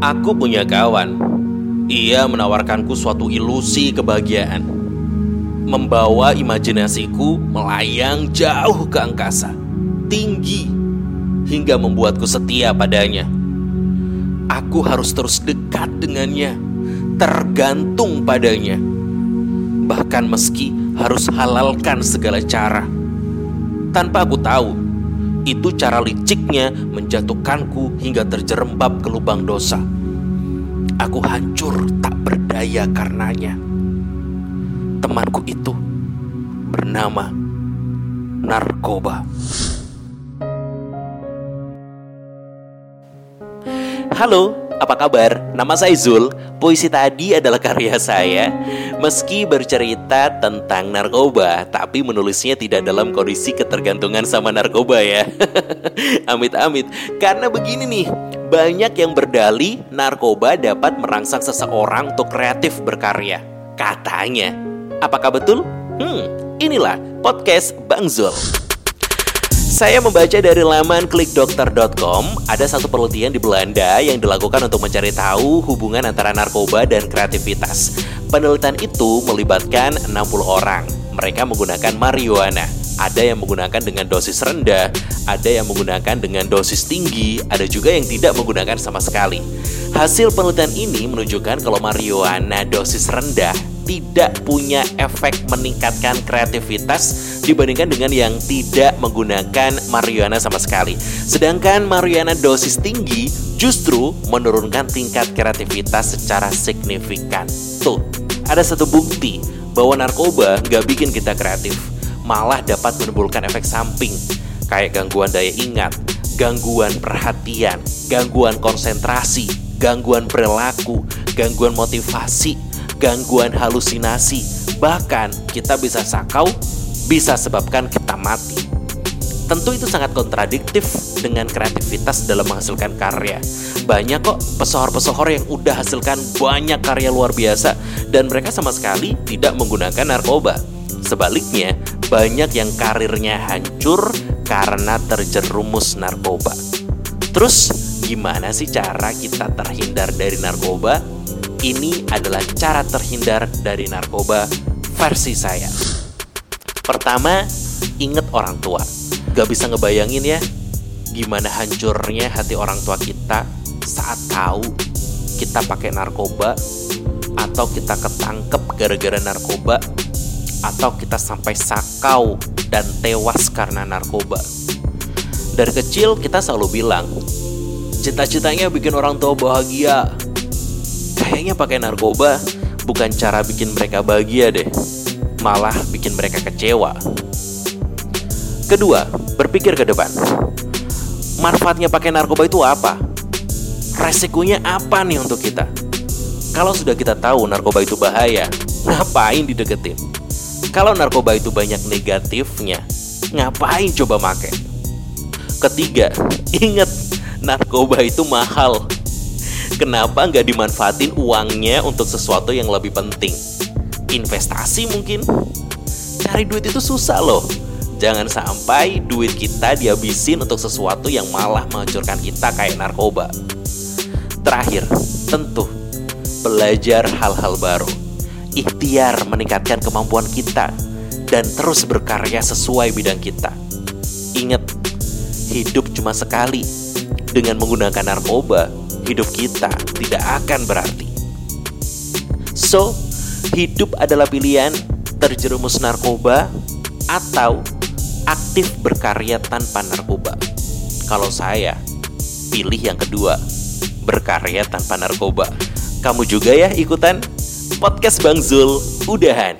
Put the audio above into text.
Aku punya kawan. Ia menawarkanku suatu ilusi kebahagiaan. Membawa imajinasiku melayang jauh ke angkasa, tinggi, hingga membuatku setia padanya. Aku harus terus dekat dengannya, tergantung padanya. Bahkan meski harus halalkan segala cara. Tanpa aku tahu, itu cara liciknya menjatuhkanku hingga terjerembab ke lubang dosa. Aku hancur tak berdaya karenanya. Temanku itu bernama narkoba. Halo, apa kabar? Nama saya Zul. Puisi tadi adalah karya saya. Meski bercerita tentang narkoba, tapi menulisnya tidak dalam kondisi ketergantungan sama narkoba ya. Amit-amit. Karena begini nih, banyak yang berdali narkoba dapat merangsang seseorang untuk kreatif berkarya. Katanya. Apakah betul? Hmm, inilah podcast Bang Zul. Saya membaca dari laman klikdokter.com ada satu penelitian di Belanda yang dilakukan untuk mencari tahu hubungan antara narkoba dan kreativitas. Penelitian itu melibatkan 60 orang. Mereka menggunakan marijuana. Ada yang menggunakan dengan dosis rendah, ada yang menggunakan dengan dosis tinggi, ada juga yang tidak menggunakan sama sekali. Hasil penelitian ini menunjukkan kalau marijuana dosis rendah tidak punya efek meningkatkan kreativitas dibandingkan dengan yang tidak menggunakan marijuana sama sekali. Sedangkan marijuana dosis tinggi justru menurunkan tingkat kreativitas secara signifikan. Tuh, ada satu bukti bahwa narkoba nggak bikin kita kreatif, malah dapat menimbulkan efek samping kayak gangguan daya ingat, gangguan perhatian, gangguan konsentrasi, gangguan perilaku, gangguan motivasi, gangguan halusinasi, bahkan kita bisa sakau, bisa sebabkan kita mati. Tentu itu sangat kontradiktif dengan kreativitas dalam menghasilkan karya. Banyak kok pesohor-pesohor yang udah hasilkan banyak karya luar biasa dan mereka sama sekali tidak menggunakan narkoba. Sebaliknya, banyak yang karirnya hancur karena terjerumus narkoba. Terus, gimana sih cara kita terhindar dari narkoba? Ini adalah cara terhindar dari narkoba versi saya. Pertama, inget orang tua. Gak bisa ngebayangin ya, gimana hancurnya hati orang tua kita saat tahu kita pakai narkoba atau kita ketangkep gara-gara narkoba atau kita sampai sakau dan tewas karena narkoba. Dari kecil kita selalu bilang, cita-citanya bikin orang tua bahagia, Kayaknya pakai narkoba bukan cara bikin mereka bahagia deh, malah bikin mereka kecewa. Kedua, berpikir ke depan. Manfaatnya pakai narkoba itu apa? Resikonya apa nih untuk kita? Kalau sudah kita tahu narkoba itu bahaya, ngapain dideketin? Kalau narkoba itu banyak negatifnya, ngapain coba make? Ketiga, ingat narkoba itu mahal Kenapa nggak dimanfaatin uangnya untuk sesuatu yang lebih penting? Investasi mungkin? Cari duit itu susah loh. Jangan sampai duit kita dihabisin untuk sesuatu yang malah menghancurkan kita kayak narkoba. Terakhir, tentu belajar hal-hal baru. Ikhtiar meningkatkan kemampuan kita dan terus berkarya sesuai bidang kita. Ingat, hidup cuma sekali. Dengan menggunakan narkoba, hidup kita tidak akan berarti. So, hidup adalah pilihan terjerumus narkoba atau aktif berkarya tanpa narkoba. Kalau saya pilih yang kedua, berkarya tanpa narkoba. Kamu juga ya ikutan podcast Bang Zul, udahan.